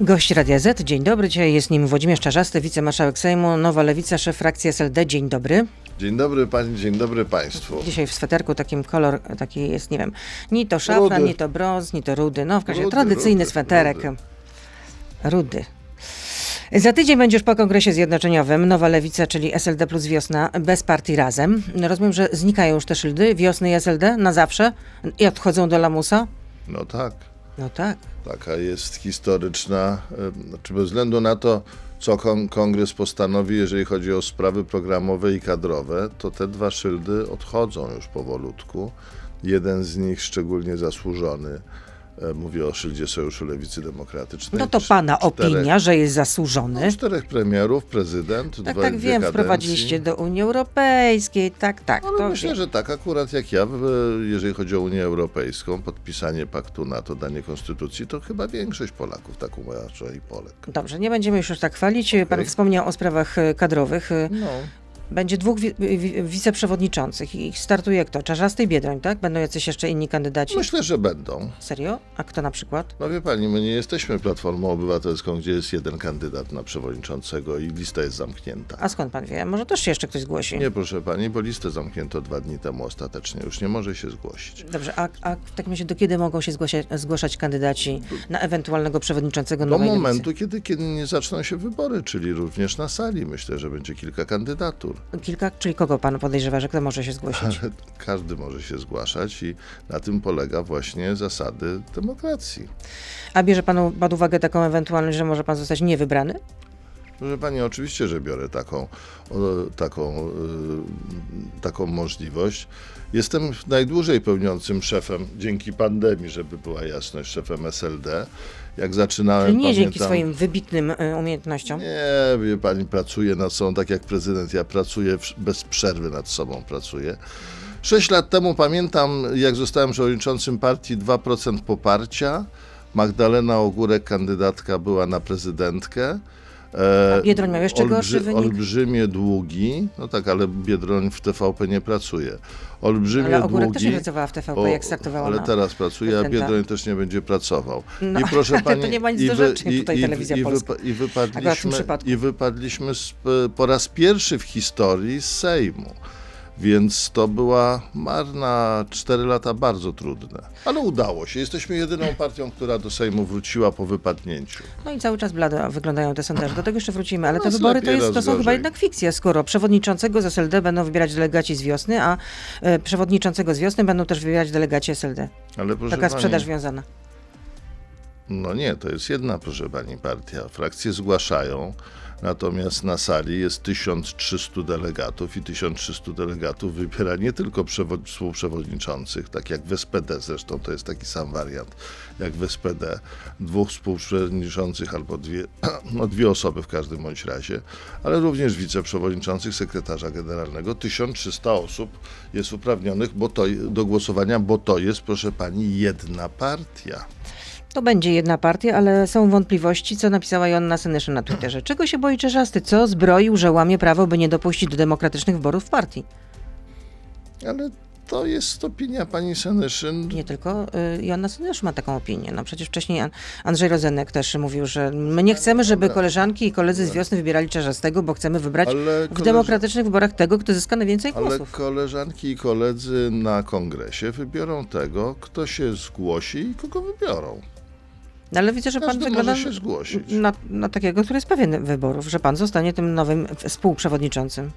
Gość Radia Z, dzień dobry. Dzisiaj jest nim Włodzimierz Czarzasty, wicemarszałek Sejmu, Nowa Lewica, szef frakcji SLD. Dzień dobry. Dzień dobry pani, dzień dobry państwu. Dzisiaj w sweterku takim kolor taki jest, nie wiem, ni to szafran, ni to brąz, ni to rudy. No w każdym razie tradycyjny rudy, sweterek. rudy. Rudy. Za tydzień będzie już po kongresie zjednoczeniowym Nowa Lewica, czyli SLD plus Wiosna, bez partii razem. Rozumiem, że znikają już te szyldy Wiosny i SLD na zawsze i odchodzą do lamusa? No tak, No tak. taka jest historyczna, znaczy bez względu na to, co kon- kongres postanowi, jeżeli chodzi o sprawy programowe i kadrowe, to te dwa szyldy odchodzą już powolutku. Jeden z nich szczególnie zasłużony, mówię o szyldzie Sojuszu Lewicy Demokratycznej. No to pana czterech- opinia, że jest zasłużony. No, czterech premierów, prezydent, Tak, dwa, tak, wiem, kadencji. wprowadziliście do Unii Europejskiej, tak, tak. Ale to myślę, wiem. że tak akurat jak ja, w- jeżeli chodzi o Unię Europejską, podpisanie paktu NATO, danie konstytucji, to chyba większość Polaków tak uważa i Polek. Dobrze, nie będziemy już tak chwalić. Pan wspomniał o sprawach e, kadrowych. E, No. Będzie dwóch wi- wi- wiceprzewodniczących i startuje kto? Czarzasty i Biedroń, tak? Będą jacyś jeszcze inni kandydaci? Myślę, że będą. Serio? A kto na przykład? No wie pani, my nie jesteśmy Platformą Obywatelską, gdzie jest jeden kandydat na przewodniczącego i lista jest zamknięta. A skąd pan wie? Może też się jeszcze ktoś zgłosi? Nie, proszę pani, bo listę zamknięto dwa dni temu ostatecznie. Już nie może się zgłosić. Dobrze, a, a w takim razie do kiedy mogą się zgłosić, zgłaszać kandydaci na ewentualnego przewodniczącego Do nowej momentu, kiedy, kiedy nie zaczną się wybory, czyli również na sali. Myślę, że będzie kilka kandydatur. Kilka, czyli kogo pan podejrzewa, że kto może się zgłosić? Ale każdy może się zgłaszać i na tym polega właśnie zasady demokracji. A bierze pan pod uwagę taką ewentualność, że może pan zostać niewybrany? Proszę Pani, oczywiście, że biorę taką, taką, y, taką możliwość. Jestem najdłużej pełniącym szefem, dzięki pandemii, żeby była jasność, szefem SLD. Jak zaczynałem, Czyli nie dzięki pamiętam- swoim wybitnym e, umiejętnościom? Nie, wie pani, pracuję nad sobą tak jak prezydent. Ja pracuję bez przerwy nad sobą pracuję. Sześć lat temu pamiętam, jak zostałem przewodniczącym partii 2% poparcia. Magdalena Ogórek, kandydatka, była na prezydentkę. E, A Biedroń miał jeszcze gorszy wynik? Olbrzymie długi, no tak, ale Biedroń w TVP nie pracuje. Olbrzymie Ale Ogórek też długi. nie pracowała w TVP, O, jak startowała Ale teraz pracuje, a. Biedroń też nie będzie pracował. No, I proszę pani, to nie ma nic i do rzeczy, i- tutaj i- Telewizja i, Polska. I wypadliśmy, i wypadliśmy z, po raz pierwszy w historii z Sejmu. Więc to była marna, cztery lata bardzo trudne. Ale udało się. Jesteśmy jedyną partią, która do Sejmu wróciła po wypadnięciu. No i cały czas blado wyglądają te sondaże. Do tego jeszcze wrócimy, ale te Raz wybory to, jest, to są chyba jednak fikcja, skoro przewodniczącego z SLD będą wybierać delegaci z wiosny, a e, przewodniczącego z wiosny będą też wybierać delegaci SLD. Ale proszę Taka sprzedaż pani, wiązana. No nie, to jest jedna, proszę pani, partia. Frakcje zgłaszają, natomiast na sali jest 1300 delegatów i 1300 delegatów wybiera nie tylko przewo- współprzewodniczących, tak jak w SPD, zresztą to jest taki sam wariant jak w SPD, dwóch współprzewodniczących albo dwie, no dwie osoby w każdym bądź razie, ale również wiceprzewodniczących, sekretarza generalnego. 1300 osób jest uprawnionych bo to, do głosowania, bo to jest, proszę pani, jedna partia. To będzie jedna partia, ale są wątpliwości, co napisała Joanna Senyszyn na Twitterze. Czego się boi Czerzasty? Co zbroił, że łamie prawo, by nie dopuścić do demokratycznych wyborów w partii? Ale to jest opinia pani Senyszyn. Nie tylko y, Joanna Senyszyn ma taką opinię. No przecież wcześniej An- Andrzej Rozenek też mówił, że my nie chcemy, żeby koleżanki i koledzy z wiosny wybierali Czerzastego, bo chcemy wybrać Ale w koleż- demokratycznych wyborach tego, kto zyska najwięcej Ale głosów. koleżanki i koledzy na kongresie wybiorą tego, kto się zgłosi i kogo wybiorą. No, ale widzę, że pan Każdy wygląda się zgłosić. na, na takiego, który jest pewien wyborów, że pan zostanie tym nowym współprzewodniczącym.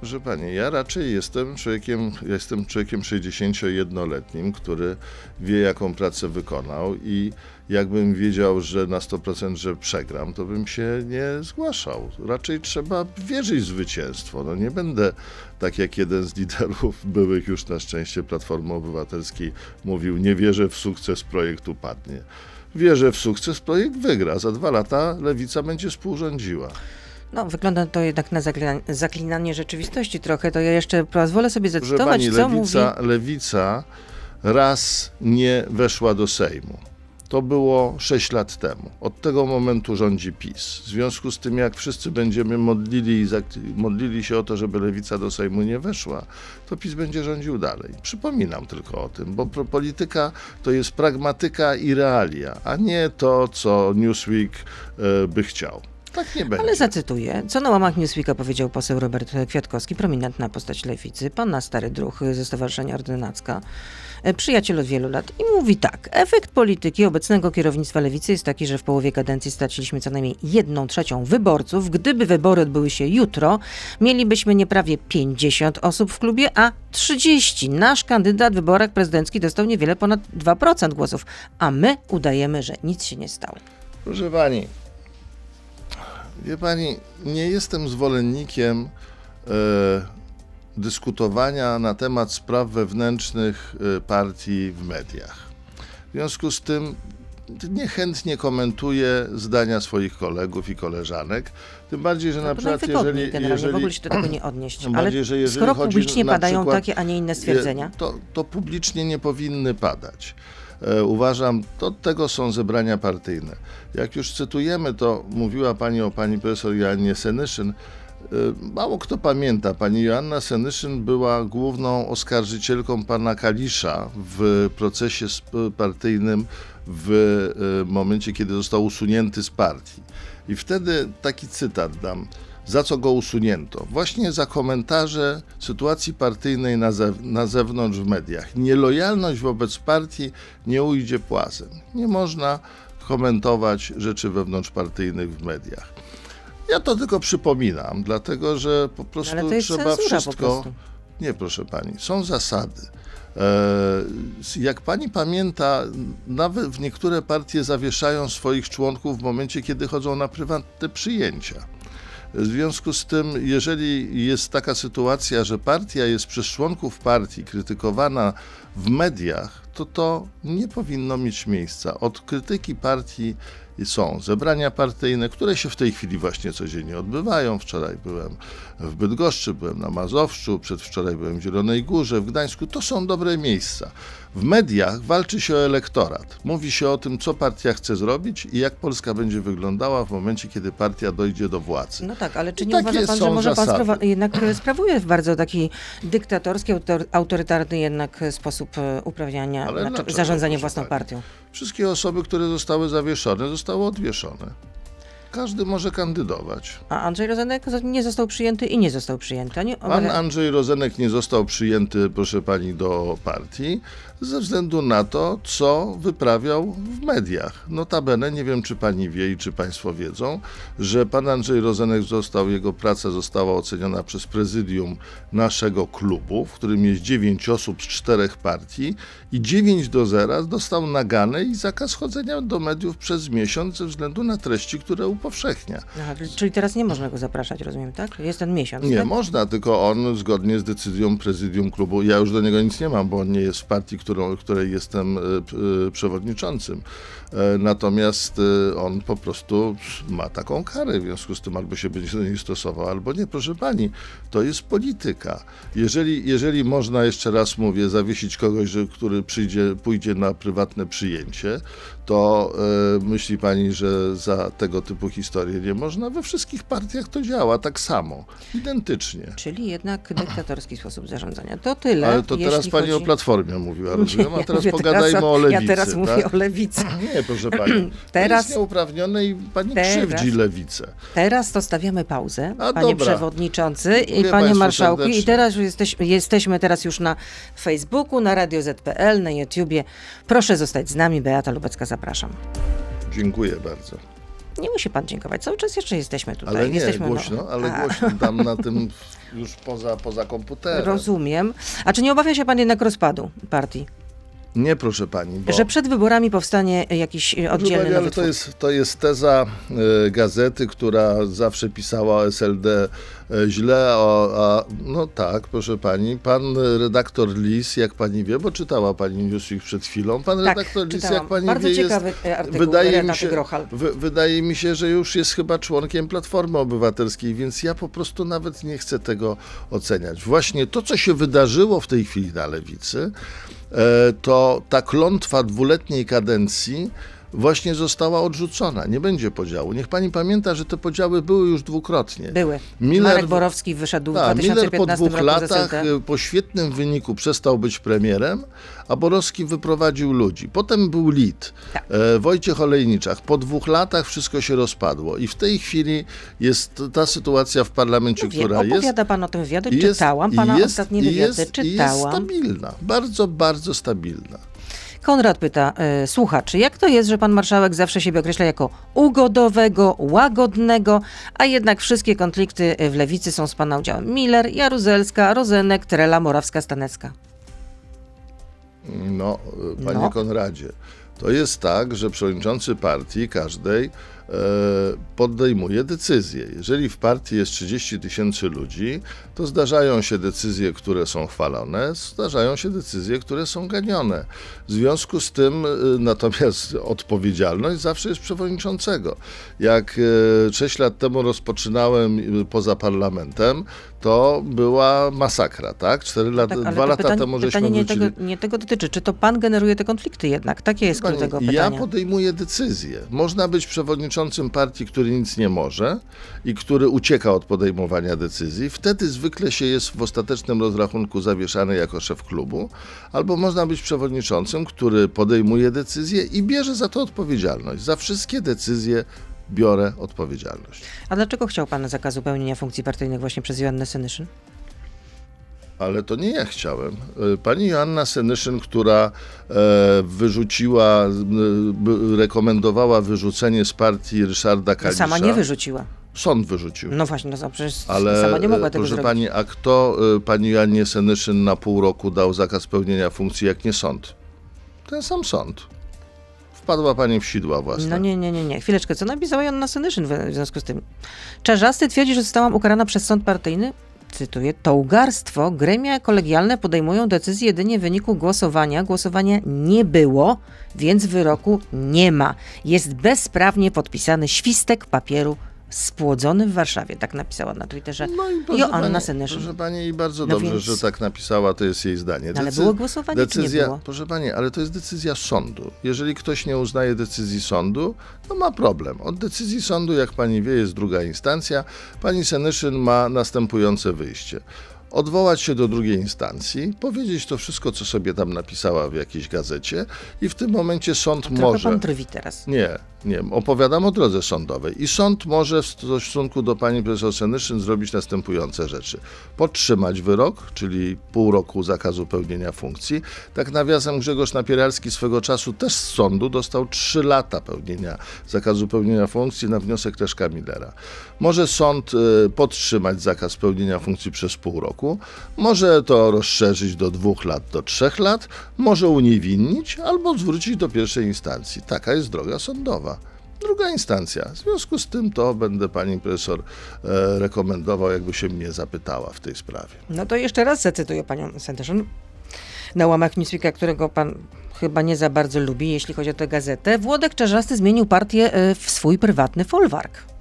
Proszę pani, ja raczej jestem człowiekiem, jestem człowiekiem 61-letnim, który wie, jaką pracę wykonał i jakbym wiedział, że na 100%, że przegram, to bym się nie zgłaszał. Raczej trzeba wierzyć w zwycięstwo. No nie będę tak jak jeden z liderów byłych już na szczęście Platformy Obywatelskiej mówił, nie wierzę w sukces, projekt upadnie. Wierzę w sukces, projekt wygra. Za dwa lata lewica będzie współrządziła. No, wygląda to jednak na zaklina- zaklinanie rzeczywistości trochę. To ja jeszcze pozwolę sobie zacytować, pani, co mówi... lewica, lewica raz nie weszła do Sejmu. To było 6 lat temu. Od tego momentu rządzi PiS. W związku z tym, jak wszyscy będziemy modlili, modlili się o to, żeby lewica do Sejmu nie weszła, to PiS będzie rządził dalej. Przypominam tylko o tym, bo polityka to jest pragmatyka i realia, a nie to, co Newsweek e, by chciał. Tak nie będzie. Ale zacytuję, co na łamach Newsweeka powiedział poseł Robert Kwiatkowski, prominentna postać lewicy, pan na stary druh ze Stowarzyszenia Ordynacka, przyjaciel od wielu lat i mówi tak, efekt polityki obecnego kierownictwa lewicy jest taki, że w połowie kadencji straciliśmy co najmniej jedną trzecią wyborców. Gdyby wybory odbyły się jutro, mielibyśmy nie prawie 50 osób w klubie, a 30. Nasz kandydat w wyborach prezydenckich dostał niewiele ponad 2% głosów, a my udajemy, że nic się nie stało. Proszę pani, Wie pani, nie jestem zwolennikiem e, dyskutowania na temat spraw wewnętrznych e, partii w mediach. W związku z tym niechętnie komentuję zdania swoich kolegów i koleżanek. Tym bardziej, że no na przykład jeżeli, jeżeli... w ogóle się do tego nie odnieść. Ale bardziej, że jeżeli skoro publicznie padają przykład, takie, a nie inne stwierdzenia? To, to publicznie nie powinny padać. E, uważam, to od tego są zebrania partyjne. Jak już cytujemy, to mówiła pani o pani profesor Joannie Senyszyn. E, mało kto pamięta, pani Joanna Senyszyn była główną oskarżycielką pana Kalisza w procesie partyjnym w e, momencie, kiedy został usunięty z partii. I wtedy taki cytat dam za co go usunięto? Właśnie za komentarze sytuacji partyjnej na, zew na zewnątrz w mediach. Nielojalność wobec partii nie ujdzie płazem. Nie można komentować rzeczy wewnątrzpartyjnych w mediach. Ja to tylko przypominam, dlatego że po prostu trzeba wszystko. Nie, proszę pani, są zasady. E, jak pani pamięta, nawet w niektóre partie zawieszają swoich członków w momencie, kiedy chodzą na prywatne przyjęcia. W związku z tym, jeżeli jest taka sytuacja, że partia jest przez członków partii krytykowana w mediach, to to nie powinno mieć miejsca. Od krytyki partii są zebrania partyjne, które się w tej chwili właśnie codziennie odbywają. Wczoraj byłem w Bydgoszczy, byłem na Mazowszu, przedwczoraj byłem w Zielonej Górze, w Gdańsku. To są dobre miejsca. W mediach walczy się o elektorat. Mówi się o tym, co partia chce zrobić i jak Polska będzie wyglądała w momencie, kiedy partia dojdzie do władzy. No tak, ale czy nie uważa pan, że może pan sprawa- jednak sprawuje w bardzo taki dyktatorski, autorytarny jednak sposób e, uprawiania, znaczy, zarządzania własną partią? Wszystkie osoby, które zostały zawieszone, zostały odwieszone. Każdy może kandydować. A Andrzej Rozenek nie został przyjęty i nie został przyjęty. Nie? Pan Andrzej Rozenek nie został przyjęty, proszę pani, do partii ze względu na to, co wyprawiał w mediach. Notabene, nie wiem czy pani wie i czy państwo wiedzą, że pan Andrzej Rozenek został, jego praca została oceniona przez prezydium naszego klubu, w którym jest dziewięć osób z czterech partii i 9 do 0 dostał naganę i zakaz chodzenia do mediów przez miesiąc ze względu na treści, które upowszechnia. Aha, czyli teraz nie można go zapraszać, rozumiem, tak? Jest ten miesiąc. Nie, tak? można, tylko on zgodnie z decyzją prezydium klubu, ja już do niego nic nie mam, bo on nie jest w partii, którą, której jestem e, e, przewodniczącym. E, natomiast on po prostu ma taką karę, w związku z tym albo się będzie do niej stosował, albo nie. Proszę pani, to jest polityka. Jeżeli, jeżeli można, jeszcze raz mówię, zawiesić kogoś, który przyjdzie, pójdzie na prywatne przyjęcie, to myśli pani, że za tego typu historie nie można? We wszystkich partiach to działa tak samo, identycznie. Czyli jednak dyktatorski sposób zarządzania. To tyle. Ale to teraz pani chodzi... o Platformie mówiła, rozumiem, a teraz pogadajmy teraz o, o lewicy. Ja teraz tak? mówię o lewicy. Nie, proszę pani. teraz, to jest nieuprawnione i pani teraz, krzywdzi lewicę. Teraz to stawiamy pauzę, a panie dobra. przewodniczący i panie marszałku. I teraz jesteś, jesteśmy teraz już na Facebooku, na Radio ZPL, na YouTubie. Proszę zostać z nami, Beata Lubecka zapraszam. Dziękuję bardzo. Nie musi pan dziękować. Cały czas jeszcze jesteśmy tutaj. Ale nie, jesteśmy, głośno, no. ale głośno tam na tym już poza, poza komputerem. Rozumiem. A czy nie obawia się pan jednak rozpadu partii? Nie, proszę pani. Bo... Że przed wyborami powstanie jakiś oddzielny pani, ale to jest, to jest teza y, gazety, która zawsze pisała o SLD y, źle, o, a, no tak, proszę pani. Pan redaktor Lis, jak pani wie, bo czytała pani Newsweek przed chwilą, pan tak, redaktor Lis, jak pani Bardzo wie, ciekawy jest, artykuł wydaje mi, się, wydaje mi się, że już jest chyba członkiem Platformy Obywatelskiej, więc ja po prostu nawet nie chcę tego oceniać. Właśnie to, co się wydarzyło w tej chwili na Lewicy, E, to ta klątwa dwuletniej kadencji właśnie została odrzucona. Nie będzie podziału. Niech pani pamięta, że te podziały były już dwukrotnie. Były. Miller- Marek Borowski wyszedł w Tak, Miller po 2015 dwóch latach, y, po świetnym wyniku przestał być premierem, a Borowski wyprowadził ludzi. Potem był Lit, Tak. e, Wojciech Olejniczak. Po dwóch latach wszystko się rozpadło i w tej chwili jest ta sytuacja w parlamencie, No Wiem, która jest... opowiada pan o tym wywiadu, jest- czytałam pana jest- ostatnie wywiady, jest, i Jest czytałam. stabilna, bardzo, bardzo stabilna. Konrad pyta, y, słuchacz, jak to jest, że pan marszałek zawsze siebie określa jako ugodowego, łagodnego, a jednak wszystkie konflikty y, w lewicy są z pana udziałem? Miller, Jaruzelska, Rozenek, Trela, Morawska, Stanecka. No, e, panie No. Konradzie, to jest tak, że przewodniczący partii każdej e, podejmuje decyzje. Jeżeli w partii jest 30 tysięcy ludzi, to zdarzają się decyzje, które są chwalone, zdarzają się decyzje, które są ganione. W związku z tym e, natomiast odpowiedzialność zawsze jest przewodniczącego. Jak e, 6 lat temu rozpoczynałem e, poza parlamentem, to była masakra, tak? 4 lata, Tak, dwa lata pytanie, temu żeśmy pytanie nie tego, nie tego dotyczy. Czy to pan generuje te konflikty jednak? Takie jest Pani, tego ja pytania. podejmuję decyzje. Można być przewodniczącym partii, który nic nie może i który ucieka od podejmowania decyzji. Wtedy zwykle się jest w ostatecznym rozrachunku zawieszany jako szef klubu. Albo można być przewodniczącym, który podejmuje decyzje i bierze za to odpowiedzialność. Za wszystkie decyzje biorę odpowiedzialność. A dlaczego chciał pan zakazu pełnienia funkcji partyjnych właśnie przez Joannę Senyszyn? Ale to nie ja chciałem. Y, Pani Joanna Senyszyn, która e, wyrzuciła, b- rekomendowała wyrzucenie z partii Ryszarda No, Kalisza. sama nie wyrzuciła. Sąd wyrzucił. No właśnie, no przecież Ale sama nie mogła e, tego proszę zrobić. pani, a kto e, pani Joannie Senyszyn na pół roku dał zakaz pełnienia funkcji, jak nie sąd? Ten sam sąd. Wpadła pani w sidła własne. No nie, nie, nie, nie. Chwileczkę, co napisała Joanna Senyszyn w w związku z tym? Czarzasty twierdzi, że zostałam ukarana przez sąd partyjny? Cytuję, to ugarstwo. Gremia kolegialne podejmują decyzję jedynie w wyniku głosowania. Głosowania nie było, więc wyroku nie ma. Jest bezprawnie podpisany świstek papieru spłodzony w Warszawie. Tak napisała na Twitterze No i Joanna Senyszyn. Proszę pani, i bardzo No dobrze, więc- że tak napisała, to jest jej zdanie. Ale Decy- było głosowanie, czy nie decyzja, było? Proszę pani, ale to jest decyzja sądu. Jeżeli ktoś nie uznaje decyzji sądu, to ma problem. Od decyzji sądu, jak pani wie, jest druga instancja. Pani Senyszyn ma następujące wyjście. Odwołać się do drugiej instancji, powiedzieć to wszystko, co sobie tam napisała w jakiejś gazecie i w tym momencie sąd Trochę może... pan drwi teraz. Nie, nie. Opowiadam o drodze sądowej. I sąd może w stosunku do pani profesor Senyszyn zrobić następujące rzeczy. Podtrzymać wyrok, czyli pół roku zakazu pełnienia funkcji. Tak nawiasem Grzegorz Napieralski swego czasu też z sądu dostał 3 lata pełnienia zakazu pełnienia funkcji na wniosek Leszka Millera. Może sąd e, podtrzymać zakaz pełnienia funkcji przez pół roku, może to rozszerzyć do dwóch lat, do trzech lat, może uniewinnić albo zwrócić do pierwszej instancji. Taka jest droga sądowa. Druga instancja. W związku z tym to będę pani profesor e, rekomendował, jakby się mnie zapytała w tej sprawie. No to jeszcze raz zacytuję panią Senterzyn. Na łamach Newsweeka, którego pan chyba nie za bardzo lubi, jeśli chodzi o tę gazetę, Włodek Czarzasty zmienił partię e, w swój prywatny folwark.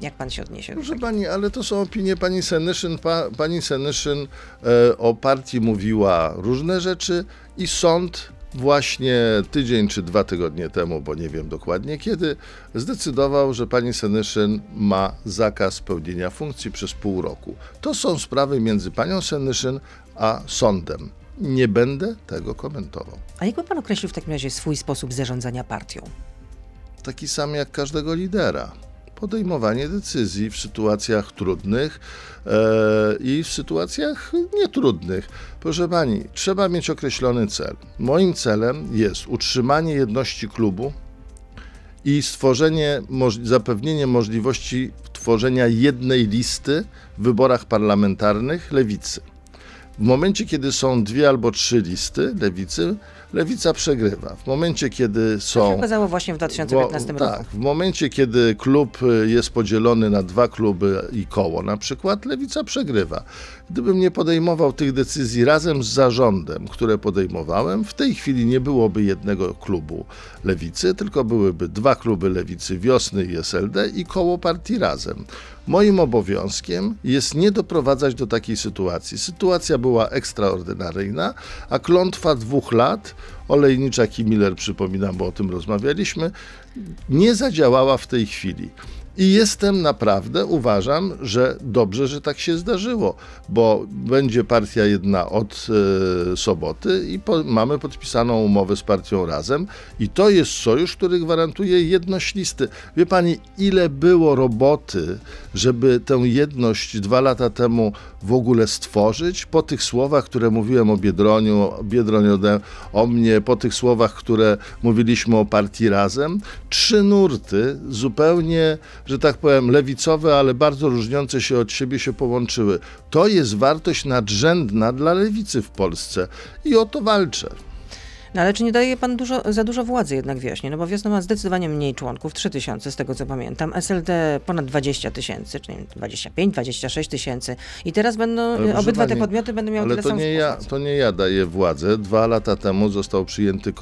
Jak pan się odniesie? Proszę pani, ale to są opinie pani Senyszyn. Pa, pani Senyszyn e, o partii mówiła różne rzeczy i sąd właśnie tydzień czy dwa tygodnie temu, bo nie wiem dokładnie kiedy, zdecydował, że pani Senyszyn ma zakaz pełnienia funkcji przez pół roku. To są sprawy między panią Senyszyn a sądem. Nie będę tego komentował. A jakby pan określił w takim razie swój sposób zarządzania partią? taki sam jak każdego lidera. Podejmowanie decyzji w sytuacjach trudnych e, i w sytuacjach nietrudnych. Proszę pani, trzeba mieć określony cel. Moim celem jest utrzymanie jedności klubu i stworzenie, zapewnienie możliwości tworzenia jednej listy w wyborach parlamentarnych lewicy. W momencie, kiedy są dwie albo trzy listy lewicy, lewica przegrywa. W momencie, kiedy To się są. okazało właśnie w 2015 Bo- roku. Tak, w momencie, kiedy klub y, jest podzielony na dwa kluby i koło na przykład, lewica przegrywa. Gdybym nie podejmował tych decyzji razem z zarządem, które podejmowałem, w tej chwili nie byłoby jednego klubu lewicy, tylko byłyby dwa kluby lewicy, Wiosny i SLD i koło partii razem. Moim obowiązkiem jest nie doprowadzać do takiej sytuacji. Sytuacja była ekstraordynaryjna, a klątwa dwóch lat, Olejniczak i Miller, przypominam, bo o tym rozmawialiśmy, nie zadziałała w tej chwili. I jestem naprawdę, uważam, że dobrze, że tak się zdarzyło, bo będzie partia jedna od e, soboty i po, mamy podpisaną umowę z partią razem i to jest sojusz, który gwarantuje jedność listy. Wie pani, ile było roboty, żeby tę jedność dwa lata temu w ogóle stworzyć? Po tych słowach, które mówiłem o Biedroniu, Biedroń ode, o mnie, po tych słowach, które mówiliśmy o partii razem, trzy nurty zupełnie że tak powiem, lewicowe, ale bardzo różniące się od siebie się połączyły. To jest wartość nadrzędna dla lewicy w Polsce i o to walczę. No ale czy nie daje pan dużo, za dużo władzy jednak wiośnie? No bo wiosna ma zdecydowanie mniej członków, 3 tysiące z tego co pamiętam, SLD ponad 20 tysięcy, czyli 25, 26 tysięcy. I teraz będą, Ale obydwa pani, te podmioty będą miały Ale tyle to nie, ja, to nie ja daję władzę. Dwa lata temu został przyjęty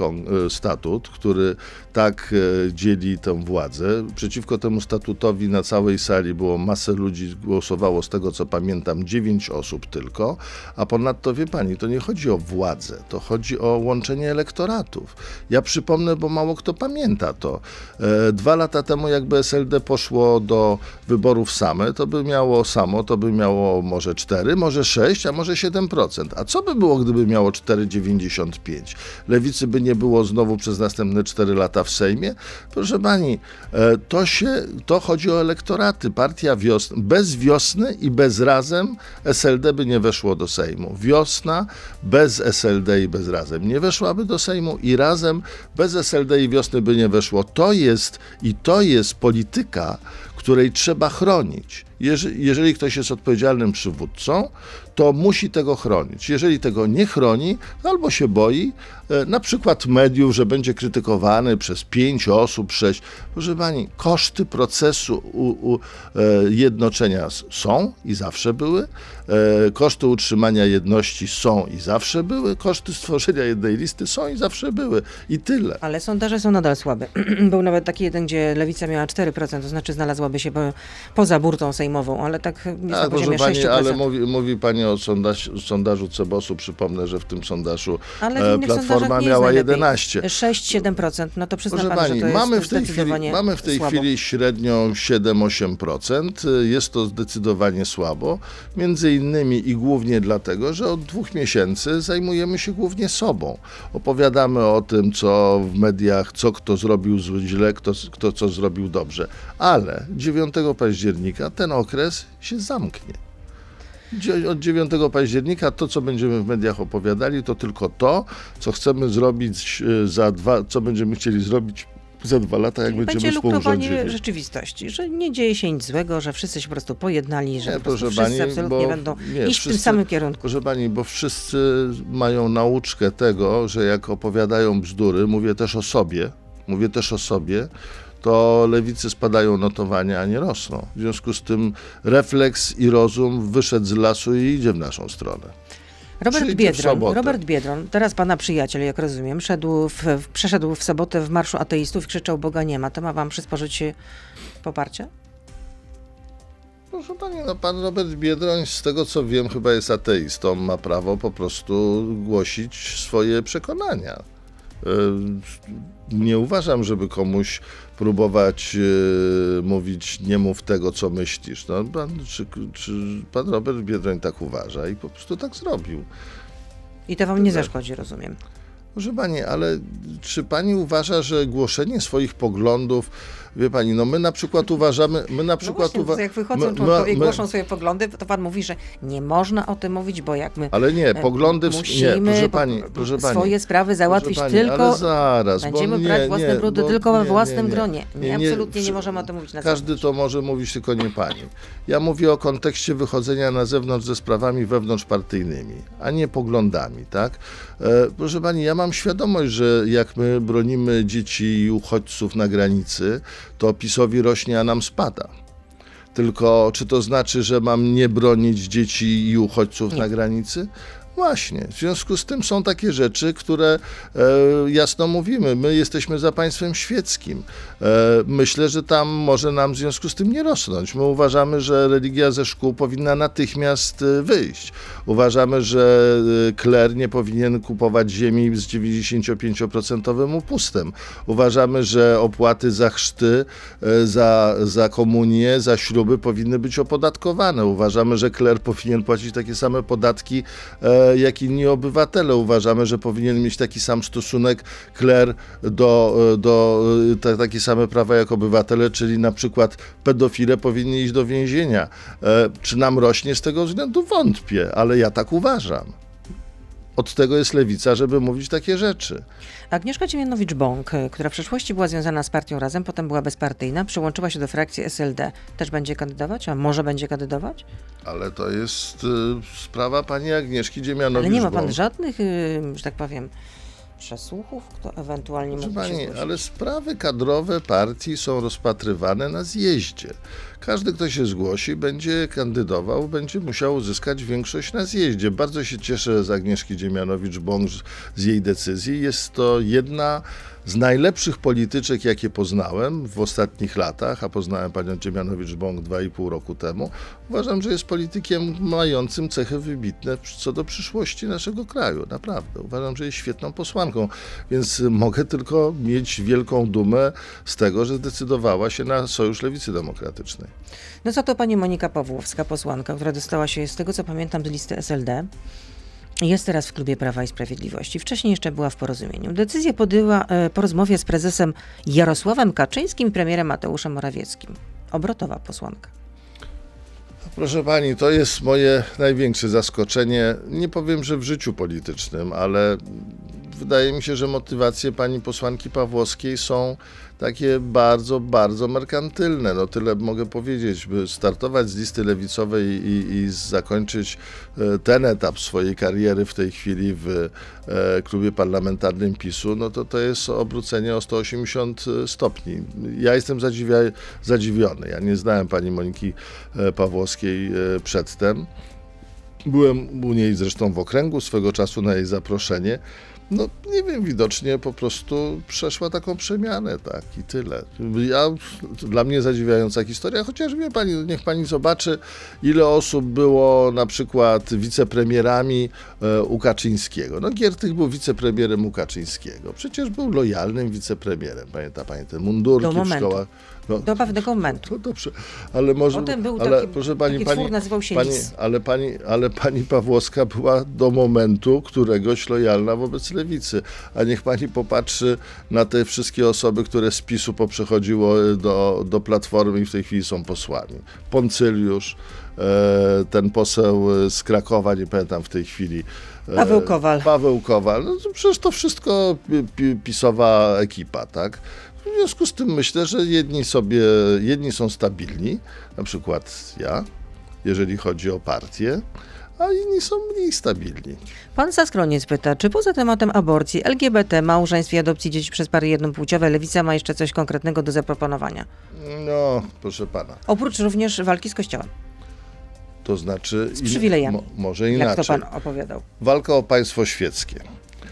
e, statut, który tak e, dzieli tę władzę. Przeciwko temu statutowi na całej sali było masę ludzi, głosowało z tego co pamiętam 9 osób tylko, a ponadto wie pani, to nie chodzi o władzę, to chodzi o łączenie elektoratów. Ja przypomnę, bo mało kto pamięta to. E, Dwa lata temu jakby SLD poszło do wyborów same, to by miało samo, to by miało może 4, może 6, a może 7%. A co by było, gdyby miało 4,95? Lewicy by nie było znowu przez następne 4 lata w Sejmie? Proszę pani, e, to się, to chodzi o elektoraty. Partia wiosny, bez wiosny i bez razem SLD by nie weszło do Sejmu. Wiosna bez SLD i bez razem nie weszłaby do Sejmu i razem bez SLD i wiosny by nie weszło. To jest i to jest polityka, której trzeba chronić. Jeżeli, ktoś jest odpowiedzialnym przywódcą, to musi tego chronić. Jeżeli tego nie chroni, albo się boi, e, na przykład mediów, że będzie krytykowany przez pięć osób, sześć. Proszę pani, koszty procesu u, u, e, jednoczenia są i zawsze były, e, koszty utrzymania jedności są i zawsze były, koszty stworzenia jednej listy są i zawsze były. I tyle. Ale sondaże są nadal słabe. Był nawet taki jeden, gdzie lewica miała 4%, to znaczy znalazłaby się po, poza burtą sejmową, ale tak jest na proszę poziomie 6%. pani, ale mówi, mówi pani o sondaż, sondażu Cebosu. Przypomnę, że w tym sondażu Ale w e, Platforma miała jest najlepiej. 11. 6-7%, no to przyzna Proszę pan, pani, że to jest mamy w tej chwili, mamy w tej słabo. chwili średnią 7-8%. Jest to zdecydowanie słabo. Między innymi i głównie dlatego, że od dwóch miesięcy zajmujemy się głównie sobą. Opowiadamy o tym, co w mediach, co kto zrobił źle, kto, kto co zrobił dobrze. Ale 9 października ten okres się zamknie. Od 9 października to, co będziemy w mediach opowiadali, to tylko to, co chcemy zrobić e, za dwa, co będziemy chcieli zrobić za dwa lata, jak Czyli będzie będziemy lukrowanie współrządzili. rzeczywistości, że nie dzieje się nic złego, że wszyscy się po prostu pojednali, że Nie, po prostu wszyscy pani, absolutnie będą nie, iść w tym wszyscy- samym kierunku. Proszę pani, bo wszyscy mają nauczkę tego, że jak opowiadają bzdury, mówię też o sobie, mówię też o sobie, to lewicy spadają notowania, a nie rosną. W związku z tym refleks i rozum wyszedł z lasu i idzie w naszą stronę. Robert Przyjdzie Biedron. Robert Biedron, teraz pana przyjaciel, jak rozumiem, szedł w, w, przeszedł w sobotę w Marszu Ateistów i krzyczał Boga nie ma. To ma wam przysporzyć się poparcia? Proszę pani, no pan Robert Biedroń, z tego co wiem, chyba jest ateistą, ma prawo po prostu głosić swoje przekonania. Nie uważam, żeby komuś próbować e, mówić, nie mów tego, co myślisz. No, pan, czy, czy pan Robert Biedroń tak uważa i po prostu tak zrobił. I to wam nie Tak. zaszkodzi, rozumiem. Proszę pani, ale czy pani uważa, że głoszenie swoich poglądów, wie pani, no my na przykład uważamy, my na No przykład właśnie, uwa- to jak wychodzą my- członkowie i my- głoszą swoje poglądy, to pan mówi, że nie można o tym mówić, bo jak my Ale nie, e, poglądy, w... nie, musimy proszę po- pani, proszę pani. swoje sprawy załatwić proszę pani, tylko... zaraz, Będziemy nie, brać własne nie, brudy bo tylko we nie, własnym nie, nie. gronie. Nie, absolutnie nie możemy o tym mówić na Każdy zewnątrz. to może mówić, tylko nie pani. Ja mówię o kontekście wychodzenia na zewnątrz ze sprawami wewnątrzpartyjnymi, a nie poglądami, tak? E, proszę pani, ja mam świadomość, że jak my bronimy dzieci i uchodźców na granicy, to PiSowi rośnie, a nam spada. Tylko czy to znaczy, że mam nie bronić dzieci i uchodźców Nie. na granicy? Właśnie. W związku z tym są takie rzeczy, które e, jasno mówimy. My jesteśmy za państwem świeckim. E, myślę, że tam może nam w związku z tym nie rosnąć. My uważamy, że religia ze szkół powinna natychmiast e, wyjść. Uważamy, że e, kler nie powinien kupować ziemi z 95% upustem. Uważamy, że opłaty za chrzty, e, za, za komunię, za śluby powinny być opodatkowane. Uważamy, że kler powinien płacić takie same podatki e, jak inni obywatele. Uważamy, że powinien mieć taki sam stosunek kler do, do te, takie same prawa jak obywatele, czyli na przykład pedofile powinni iść do więzienia. E, czy nam rośnie z tego względu? Wątpię, ale ja tak uważam. Od tego jest lewica, żeby mówić takie rzeczy. Agnieszka Ciemianowicz-Bąk, y, która w przeszłości była związana z partią Razem, potem była bezpartyjna, przyłączyła się do frakcji SLD. Też będzie kandydować? A może będzie kandydować? Ale to jest y, sprawa pani Agnieszki Dziemianowicz. Ale nie ma pan żadnych, y, że tak powiem, przesłuchów, kto ewentualnie Proszę mógł pani, ale sprawy kadrowe partii są rozpatrywane na zjeździe. Każdy, kto się zgłosi, będzie kandydował, będzie musiał uzyskać większość na zjeździe. Bardzo się cieszę z Agnieszki Dziemianowicz-Bąk z jej decyzji. Jest to jedna z najlepszych polityczek, jakie poznałem w ostatnich latach, a poznałem panią i pół roku temu. Uważam, że jest politykiem mającym cechy wybitne co do przyszłości naszego kraju. Naprawdę. Uważam, że jest świetną posłanką, więc mogę tylko mieć wielką dumę z tego, że zdecydowała się na Sojusz Lewicy Demokratycznej. No co to pani Monika Pawłowska, posłanka, która dostała się, z tego co pamiętam, z listy SLD. Jest teraz w klubie Prawa i Sprawiedliwości. Wcześniej jeszcze była w porozumieniu. Decyzję podjęła e, po rozmowie z prezesem Jarosławem Kaczyńskim i premierem Mateuszem Morawieckim. Obrotowa posłanka. Proszę pani, to jest moje największe zaskoczenie. Nie powiem, że w życiu politycznym, ale wydaje mi się, że motywacje pani posłanki Pawłowskiej są takie bardzo, bardzo merkantylne. No tyle mogę powiedzieć, by startować z listy lewicowej i, i zakończyć e, ten etap swojej kariery w tej chwili w e, klubie parlamentarnym PiSu, no to to jest obrócenie o 180 stopni. Ja jestem zadziwia, zadziwiony. Ja nie znałem pani Moniki e, Pawłowskiej e, przedtem. Byłem u niej zresztą w okręgu swego czasu na jej zaproszenie. No nie wiem, widocznie po prostu przeszła taką przemianę, tak i tyle. Ja, dla mnie zadziwiająca historia, chociaż wie pani, niech pani zobaczy, ile osób było na przykład wicepremierami e, u Kaczyńskiego. No Giertych był wicepremierem u Kaczyńskiego. Przecież był lojalnym wicepremierem. Pamięta pani te mundurki w szkołach? No, Do pewnego momentu. dobrze, ale może. Potem był ale, taki- proszę pani, taki pani, twór, nazywał się pani, Lis. ale, pani, ale pani Pawłowska była do momentu któregoś lojalna wobec lewicy. A niech pani popatrzy na te wszystkie osoby, które z PiSu poprzechodziło do, do Platformy i w tej chwili są posłami. Poncyliusz, e, ten poseł z Krakowa, nie pamiętam w tej chwili. e, Paweł Kowal. Paweł Kowal. No, przecież to wszystko pi- pi- pisowa ekipa, tak? W związku z tym myślę, że jedni sobie, jedni są stabilni, na przykład ja, jeżeli chodzi o partię, a inni są mniej stabilni. Pan Saskroniec pyta, czy poza tematem aborcji, LGBT, małżeństw i adopcji dzieci przez pary jednopłciowe Lewica ma jeszcze coś konkretnego do zaproponowania? No, proszę pana, Oprócz również walki z Kościołem, to znaczy... z przywilejami. Mo, może jak to inaczej. pan opowiadał. Walka o państwo świeckie.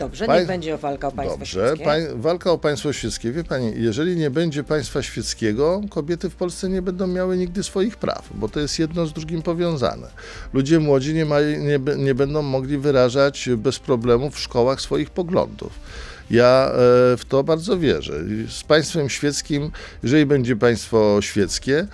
Dobrze, Pań- niech będzie walka o państwo Dobrze, świeckie. walka o państwo świeckie. Wie pani, jeżeli nie będzie państwa świeckiego, kobiety w Polsce nie będą miały nigdy swoich praw, bo to jest jedno z drugim powiązane. Ludzie młodzi nie, ma, nie, nie będą mogli wyrażać bez problemu w szkołach swoich poglądów. Ja e, w to bardzo wierzę. Z państwem świeckim, jeżeli będzie państwo świeckie, e,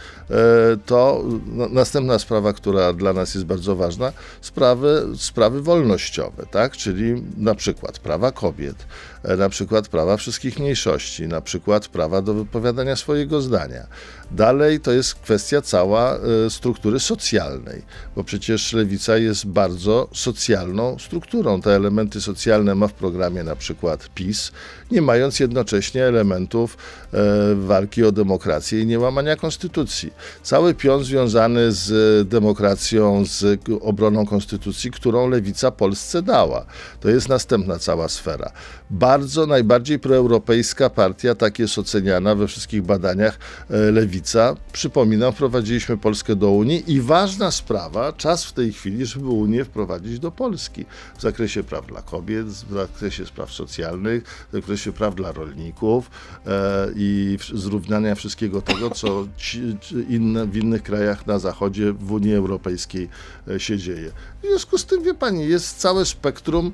to następna sprawa, która dla nas jest bardzo ważna, sprawy, sprawy wolnościowe, tak? czyli na przykład prawa kobiet, e, na przykład prawa wszystkich mniejszości, na przykład prawa do wypowiadania swojego zdania. Dalej to jest kwestia cała struktury socjalnej, bo przecież lewica jest bardzo socjalną strukturą. Te elementy socjalne ma w programie na przykład PiS, PiS, nie mając jednocześnie elementów e, walki o demokrację i niełamania konstytucji. Cały pion związany z demokracją, z obroną konstytucji, którą lewica Polsce dała. To jest następna cała sfera. Bardzo, najbardziej proeuropejska partia, tak jest oceniana we wszystkich badaniach e, lewica. Przypominam, wprowadziliśmy Polskę do Unii i ważna sprawa, czas w tej chwili, żeby Unię wprowadzić do Polski w zakresie praw dla kobiet, w zakresie spraw socjalnych, w zakresie praw dla rolników e, i zrównania wszystkiego tego, co ci, inne, w innych krajach na zachodzie, w Unii Europejskiej e, się dzieje. W związku z tym, wie pani, jest całe spektrum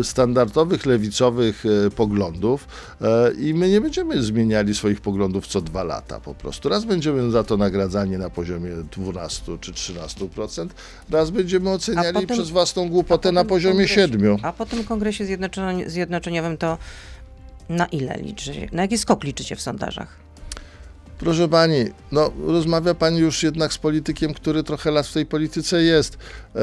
e, standardowych, lewicowych poglądów i my nie będziemy zmieniali swoich poglądów co dwa lata po prostu. Raz będziemy za to nagradzani na poziomie 12 czy 13%, raz będziemy oceniali potem- przez własną głupotę A na poziomie kongresie- 7. A po tym kongresie zjednoczeni- zjednoczeniowym to na ile liczycie? Na jaki skok liczycie w sondażach? Proszę pani, no rozmawia pani już jednak z politykiem, który trochę lat w tej polityce jest. E,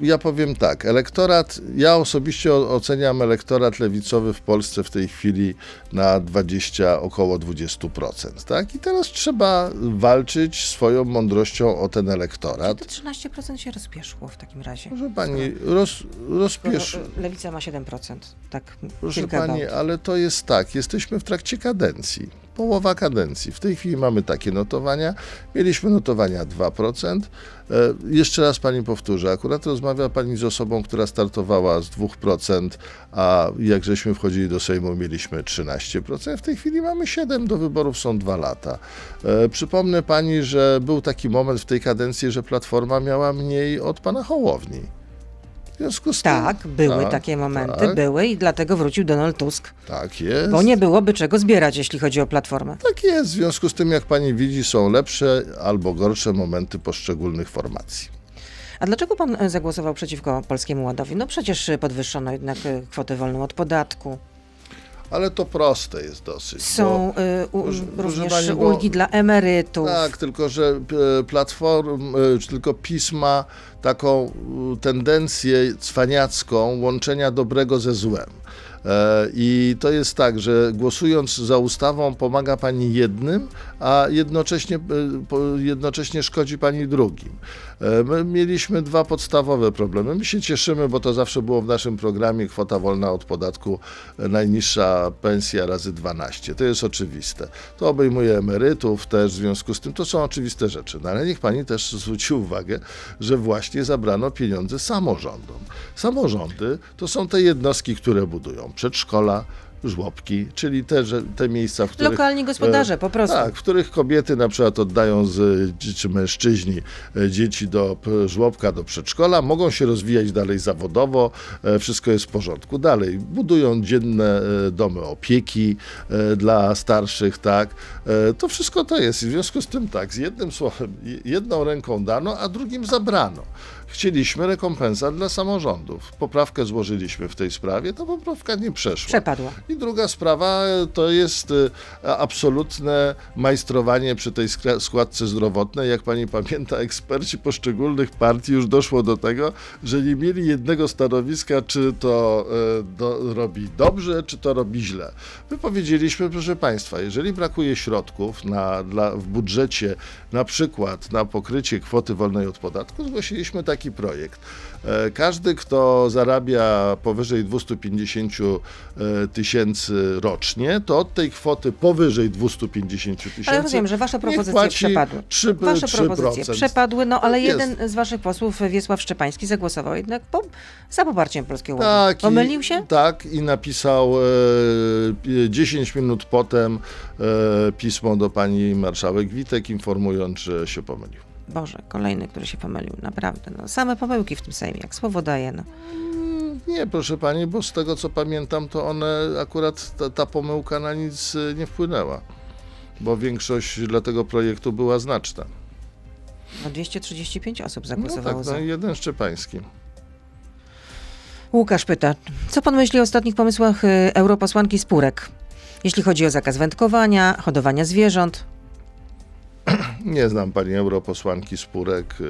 ja powiem tak, elektorat, ja osobiście oceniam elektorat lewicowy w Polsce w tej chwili na 20, około 20%, tak? I teraz trzeba walczyć swoją mądrością o ten elektorat. To 13% się rozpieszło w takim razie. Proszę pani, roz, rozpiesz... e, Lewica ma 7%. Tak, Proszę pani, ale to jest tak, jesteśmy w trakcie kadencji. Połowa kadencji. W tej chwili mamy takie notowania. Mieliśmy notowania 2%. E, jeszcze raz pani powtórzę, akurat rozmawia pani z osobą, która startowała z 2%, a jak żeśmy wchodzili do Sejmu, mieliśmy 13%. W tej chwili mamy 7%, do wyborów są 2 lata. E, przypomnę pani, że był taki moment w tej kadencji, że Platforma miała mniej od pana Hołowni. W związku z Tak, tym, były tak, takie momenty, tak, były i dlatego wrócił Donald Tusk. tak jest. Bo nie byłoby czego zbierać, jeśli chodzi o Platformę. Tak jest, w związku z tym, jak pani widzi, są lepsze albo gorsze momenty poszczególnych formacji. A dlaczego pan e, zagłosował przeciwko Polskiemu Ładowi? No przecież podwyższono jednak e, kwotę wolną od podatku. Ale to proste jest dosyć. Są e, u, proszę- proszę również bo- ulgi dla emerytów. Tak, tylko że e, platform, czy tylko pisma taką tendencję cwaniacką łączenia dobrego ze złem. E, I to jest tak, że głosując za ustawą pomaga pani jednym, a jednocześnie, jednocześnie szkodzi pani drugim. E, My mieliśmy dwa podstawowe problemy. My się cieszymy, bo to zawsze było w naszym programie kwota wolna od podatku, e, najniższa pensja razy 12. To jest oczywiste. To obejmuje emerytów też, w związku z tym to są oczywiste rzeczy. No ale niech pani też zwróci uwagę, że właśnie zabrano pieniądze samorządom. Samorządy to są te jednostki, które budują przedszkola, żłobki, czyli te, że, te miejsca, w których... Lokalni gospodarze, e, po prostu. Tak, w których kobiety na przykład oddają z, czy mężczyźni e, dzieci do żłobka, do przedszkola, mogą się rozwijać dalej zawodowo, e, wszystko jest w porządku. Dalej, budują dzienne e, domy opieki e, dla starszych, tak. E, To wszystko to jest. I w związku z tym tak, z jednym słowem, je- jedną ręką dano, a drugim zabrano. Chcieliśmy rekompensat dla samorządów. Poprawkę złożyliśmy w tej sprawie, ta poprawka nie przeszła. Przepadła. I druga sprawa e, to jest e, absolutne majstrowanie przy tej składce zdrowotnej. Jak pani pamięta, eksperci poszczególnych partii już doszło do tego, że nie mieli jednego stanowiska, czy to e, do, robi dobrze, czy to robi źle. My powiedzieliśmy, proszę państwa, jeżeli brakuje środków na, dla, w budżecie, na przykład na pokrycie kwoty wolnej od podatku, zgłosiliśmy taki projekt. E, Każdy, kto zarabia powyżej 250 e, tysięcy rocznie, to od tej kwoty powyżej 250 tysięcy. Ale rozumiem, że wasze propozycje przepadły. 3, Wasze 3%. propozycje przepadły, no ale jest. jeden z waszych posłów, Wiesław Szczepański, zagłosował jednak po, za poparciem Polskiego Ładu. Tak, Pomylił i, się? Tak, i napisał e, 10 minut potem e, pismo do pani marszałek Witek, informując, że się pomylił. Boże, kolejny, który się pomylił, naprawdę. No, same pomyłki w tym Sejmie, jak słowo daje. No. Nie, proszę pani, bo z tego co pamiętam, to one akurat ta, ta pomyłka na nic e, nie wpłynęła. Bo większość dla tego projektu była znaczna. No 235 osób No zagłosowało tak, za. no jeden szczepański. Łukasz pyta, co pan myśli o ostatnich pomysłach y, europosłanki Spurek? Jeśli chodzi o zakaz wędkowania, hodowania zwierząt. Nie znam pani europosłanki Spurek. y,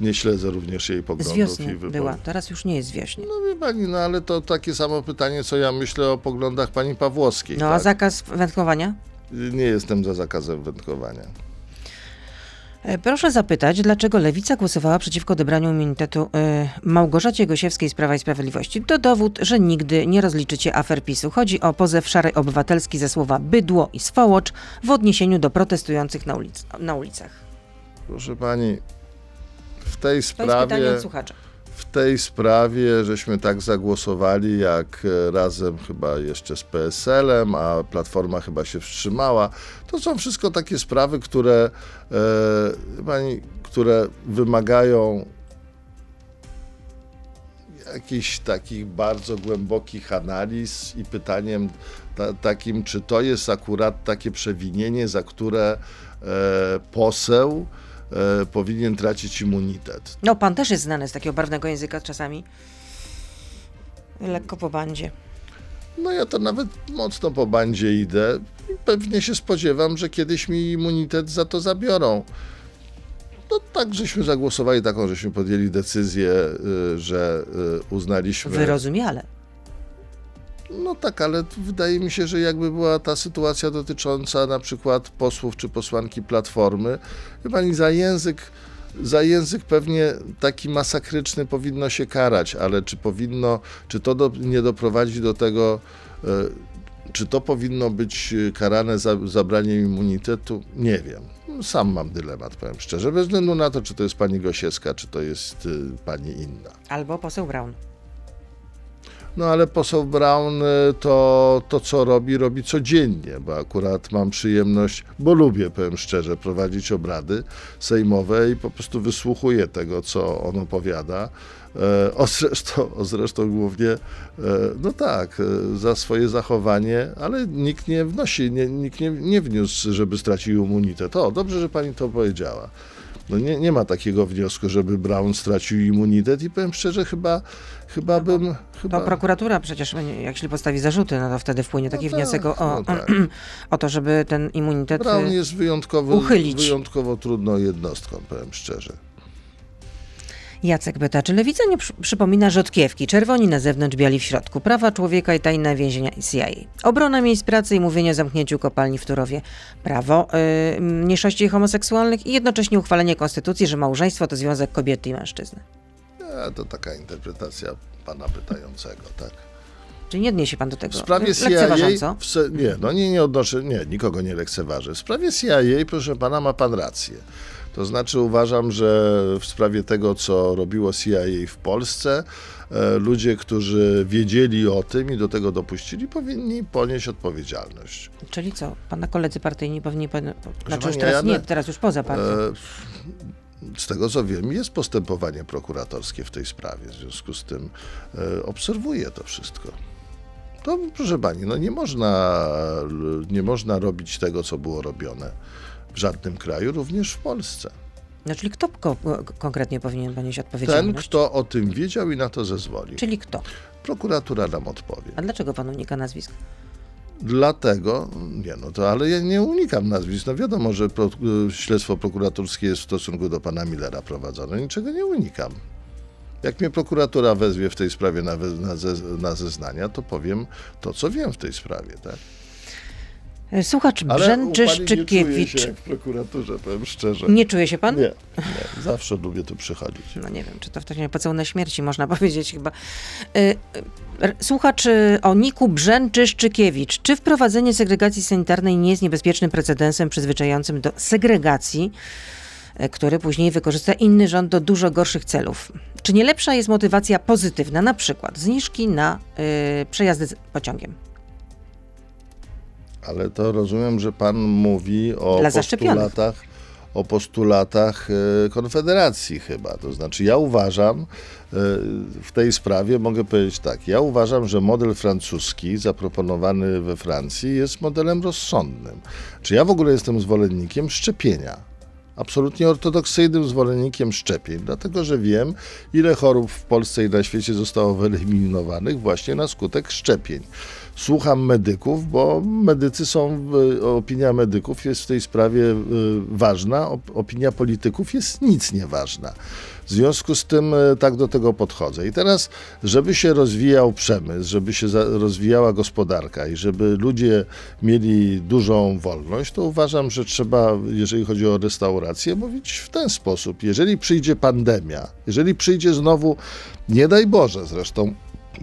nie śledzę również jej Z poglądów wiosny i wyborów. była, teraz już nie jest wiośnie. No wie pani, no ale to takie samo pytanie, co ja myślę o poglądach pani Pawłowskiej. No a tak? zakaz wędkowania? Nie jestem za zakazem wędkowania. E, Proszę zapytać, dlaczego Lewica głosowała przeciwko odebraniu immunitetu e, Małgorzacie Gosiewskiej z Prawa i Sprawiedliwości? To dowód, że nigdy nie rozliczycie afer PiSu. Chodzi o pozew Szarej Obywatelski ze słowa bydło i swołocz w odniesieniu do protestujących na, ulic na ulicach. Proszę pani, w tej To jest pytanie sprawie, od słuchacza. W tej sprawie żeśmy tak zagłosowali, jak e, razem chyba jeszcze z PSL-em, a Platforma chyba się wstrzymała. To są wszystko takie sprawy, które, e, pani, które wymagają jakichś takich bardzo głębokich analiz i pytaniem ta, takim, czy to jest akurat takie przewinienie, za które e, poseł e, powinien tracić immunitet. No pan też jest znany z takiego barwnego języka czasami. Lekko po bandzie. No ja to nawet mocno po bandzie idę pewnie się spodziewam, że kiedyś mi immunitet za to zabiorą. No tak, żeśmy zagłosowali taką, żeśmy podjęli decyzję, y, że y, uznaliśmy... Wyrozumiale. No tak, ale wydaje mi się, że jakby była ta sytuacja dotycząca na przykład posłów czy posłanki Platformy, wie pani, za język, za język pewnie taki masakryczny powinno się karać, ale czy powinno, czy to do, nie doprowadzi do tego, e, czy to powinno być e, karane za zabraniem immunitetu? Nie wiem. Sam mam dylemat, powiem szczerze, bez względu na to, czy to jest pani Gosiewska, czy to jest y, pani inna. Albo poseł Braun. No ale poseł Brown y, to, to co robi, robi codziennie, bo akurat mam przyjemność, bo lubię, powiem szczerze, prowadzić obrady sejmowe i po prostu wysłuchuję tego, co on opowiada. E, O zresztą, o zresztą głównie, e, no tak, e, za swoje zachowanie, ale nikt nie wnosi, nie, nikt nie, nie wniósł, żeby stracił immunitet. O, dobrze, że pani to powiedziała. No nie, nie ma takiego wniosku, żeby Brown stracił immunitet i powiem szczerze, chyba, chyba bym... To Chyba, prokuratura przecież, jak jeśli postawi zarzuty, no to wtedy wpłynie taki No wniosek o, tak, o, no tak. o to, żeby ten immunitet... Brown y, jest wyjątkowo, uchylić. wyjątkowo trudną jednostką, powiem szczerze. Jacek pyta, czy lewica nie przy, przypomina rzodkiewki, czerwoni na zewnątrz, biali w środku, prawa człowieka i tajne więzienia CIA, obrona miejsc pracy i mówienie o zamknięciu kopalni w Turowie, prawo y, mniejszości homoseksualnych i jednocześnie uchwalenie konstytucji, że małżeństwo to związek kobiety i mężczyzny. E, to taka interpretacja pana pytającego, tak. Czyli nie odniesie pan do tego W sprawie CIA, w nie, no nie, nie odnoszę, nie, nikogo nie lekceważę. W sprawie CIA, proszę pana, ma pan rację. To znaczy uważam, że w sprawie tego, co robiło CIA w Polsce, e, ludzie, którzy wiedzieli o tym i do tego dopuścili, powinni ponieść odpowiedzialność. Czyli co? Pana koledzy partyjni powinni... Pan, znaczy już teraz nie, teraz już poza partią. E, Z tego co wiem, jest postępowanie prokuratorskie w tej sprawie. W związku z tym e, obserwuję to wszystko. To proszę pani, no nie można, nie można robić tego, co było robione w żadnym kraju, również w Polsce. No czyli kto ko- konkretnie powinien ponieść Ten, odpowiedzialność? kto o tym wiedział i na to zezwolił. Czyli kto? Prokuratura nam odpowie. A dlaczego pan unika nazwisk? Dlatego, nie no to, ale ja nie unikam nazwisk. No wiadomo, że pro, śledztwo prokuratorskie jest w stosunku do pana Millera prowadzone. Niczego nie unikam. Jak mnie prokuratura wezwie w tej sprawie na, we- na, ze, na zeznania, to powiem to, co wiem w tej sprawie, tak? E, Słuchacz Ale pani nie czuję Brzęczyszczykiewicz. się w prokuraturze, powiem szczerze. Nie czuje się pan? Nie, nie, zawsze lubię tu przychodzić. No nie wiem, czy to w takim razie pocałunek śmierci można powiedzieć chyba. E, e, Słuchacz o Niku Brzęczyszczykiewicz. Czy wprowadzenie segregacji sanitarnej nie jest niebezpiecznym precedensem przyzwyczajającym do segregacji, który później wykorzysta inny rząd do dużo gorszych celów? Czy nie lepsza jest motywacja pozytywna, na przykład zniżki na e, przejazdy pociągiem? Ale to rozumiem, że pan mówi o postulatach, o postulatach e, Konfederacji chyba. To znaczy ja uważam, e, w tej sprawie mogę powiedzieć tak, ja uważam, że model francuski zaproponowany we Francji jest modelem rozsądnym. Czy ja w ogóle jestem zwolennikiem szczepienia? absolutnie ortodoksyjnym zwolennikiem szczepień, dlatego że wiem, ile chorób w Polsce i na świecie zostało wyeliminowanych właśnie na skutek szczepień. Słucham medyków, bo medycy są, opinia medyków jest w tej sprawie y, ważna, op- opinia polityków jest nic nieważna. W związku z tym y, tak do tego podchodzę. I teraz, żeby się rozwijał przemysł, żeby się rozwijała gospodarka i żeby ludzie mieli dużą wolność, to uważam, że trzeba, jeżeli chodzi o restaurację, mówić w ten sposób. Jeżeli przyjdzie pandemia, jeżeli przyjdzie znowu, nie daj Boże zresztą,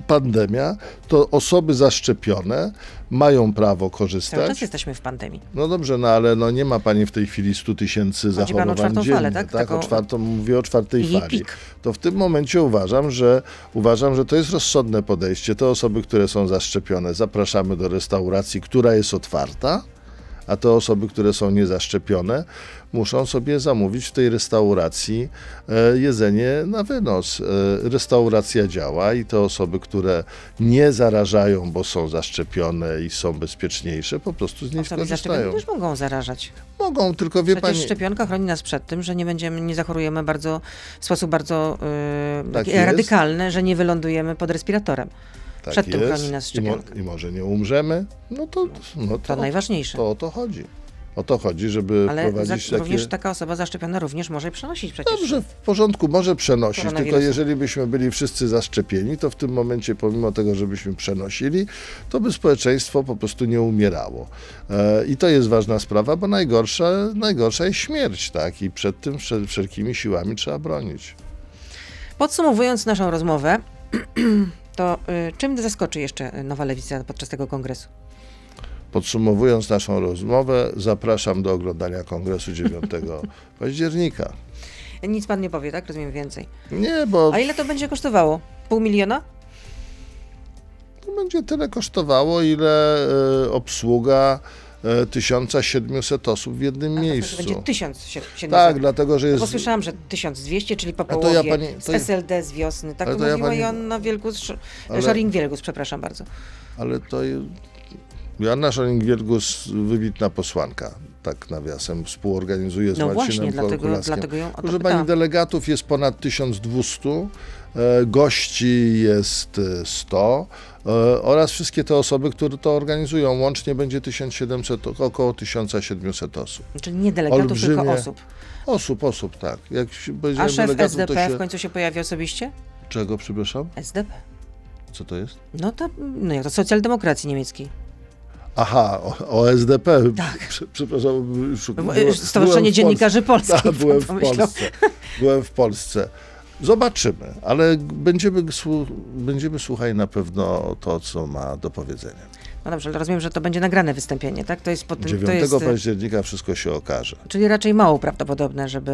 pandemia, to osoby zaszczepione mają prawo Cały korzystać. czas jesteśmy w pandemii. No dobrze, no ale no nie ma pani w tej chwili 100 tysięcy Chodzi pan o zachorowań czwartą dziennie. falę, tak? tak? O czwartą, mówię o czwartej Jej fali. pik. To w tym momencie uważam, że uważam, że to jest rozsądne podejście. Te osoby, które są zaszczepione, zapraszamy do restauracji, która jest otwarta, a te osoby, które są niezaszczepione, muszą sobie zamówić w tej restauracji e, jedzenie na wynos. E, restauracja działa i te osoby, które nie zarażają, bo są zaszczepione i są bezpieczniejsze, po prostu z niej Osoby zaszczepione skorzystają. też mogą zarażać. Mogą, tylko wie Przecież pani. szczepionka chroni nas przed tym, że nie będziemy, nie zachorujemy bardzo, w sposób bardzo yy, Tak radykalny, że nie wylądujemy pod respiratorem. Tak przed tym jest. chroni nas I, mo- szczepionka. I może nie umrzemy. No to, no To to, najważniejsze. to o to chodzi. O to chodzi, żeby Ale za, wprowadzić takie... również taka osoba zaszczepiona również może przenosić przecież. Dobrze, w porządku, może przenosić, tylko jeżeli byśmy byli wszyscy zaszczepieni, to w tym momencie, pomimo tego, żebyśmy przenosili, to by społeczeństwo po prostu nie umierało. E, I to jest ważna sprawa, bo najgorsza, najgorsza jest śmierć, tak? I przed tym wszel- wszelkimi siłami trzeba bronić. Podsumowując naszą rozmowę, to y, czym zaskoczy jeszcze nowa lewica podczas tego kongresu? Podsumowując naszą rozmowę, zapraszam do oglądania kongresu 9 października. Nic pan nie powie, tak? Rozumiem więcej. Nie, bo A ile to będzie kosztowało? Pół miliona? to będzie tyle kosztowało, ile e, obsługa 1700 osób w jednym A to miejscu. będzie 1700. Tak, dlatego, że jest... słyszałam, że 1200, czyli po to ja połowie pani- z to SLD z wiosny. Tak to ja mówiła pani- Joanna Wielgus, Ale- Szoring-Wielgus, przepraszam bardzo. Ale to... Joanna Szoring-Wielgus, wybitna posłanka, tak nawiasem, współorganizuje z No Marcinem właśnie, dlatego, dlatego ją to Proszę pani, delegatów jest ponad 1200, e, gości jest e, 100 e, oraz wszystkie te osoby, które to organizują. Łącznie będzie 1700, około 1700 osób. Czyli nie delegatów, tylko olbrzymie- osób. Osób, osób, tak. Jak A szef delegatów, SDP się... w końcu się pojawi osobiście? Czego, przepraszam? SDP. Co to jest? No to, no jak to socjaldemokracji niemieckiej. Aha, o, o SDP. Tak. Prze- Przepraszam. byłem- Stowarzyszenie byłem Dziennikarzy. Polskich. Tak, byłem w. Polsce. Byłem w Polsce. Zobaczymy, ale będziemy, będziemy słuchać na pewno to, co ma do powiedzenia. No dobrze, ale rozumiem, że to będzie nagrane wystąpienie, tak? To jest, potem, 9 to jest e, października wszystko się okaże. czyli raczej mało prawdopodobne, żeby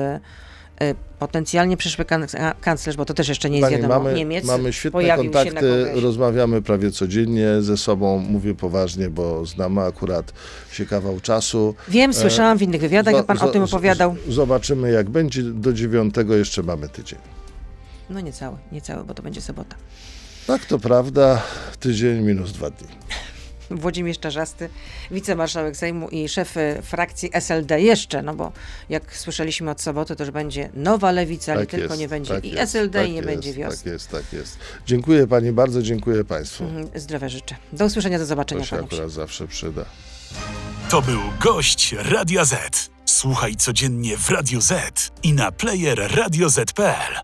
y, potencjalnie przyszły kan- kanclerz, bo to też jeszcze nie jest Pani, wiadomo, mamy, Niemiec, mamy świetne kontakty, rozmawiamy prawie codziennie ze sobą, mówię poważnie, bo znamy akurat się kawał czasu. Wiem, słyszałam w innych wywiadach, jak pan o tym opowiadał. Zobaczymy jak będzie. Do 9 jeszcze mamy tydzień. No niecały, niecały, bo to będzie sobota. Tak, to prawda. Tydzień minus dwa dni. Włodzimierz Czarzasty, wicemarszałek Sejmu i szef y, frakcji SLD jeszcze, no bo jak słyszeliśmy od soboty, to już będzie nowa lewica, ale Tak tylko jest, nie będzie tak i jest, SLD tak i nie jest, będzie wiosny. Tak jest, tak jest. Dziękuję pani bardzo, dziękuję państwu. Mhm, Zdrowia życzę. Do usłyszenia, do zobaczenia. To się akurat zawsze przyda. To był gość Radia Z. Słuchaj codziennie w Radio Z i na player radioz.pl.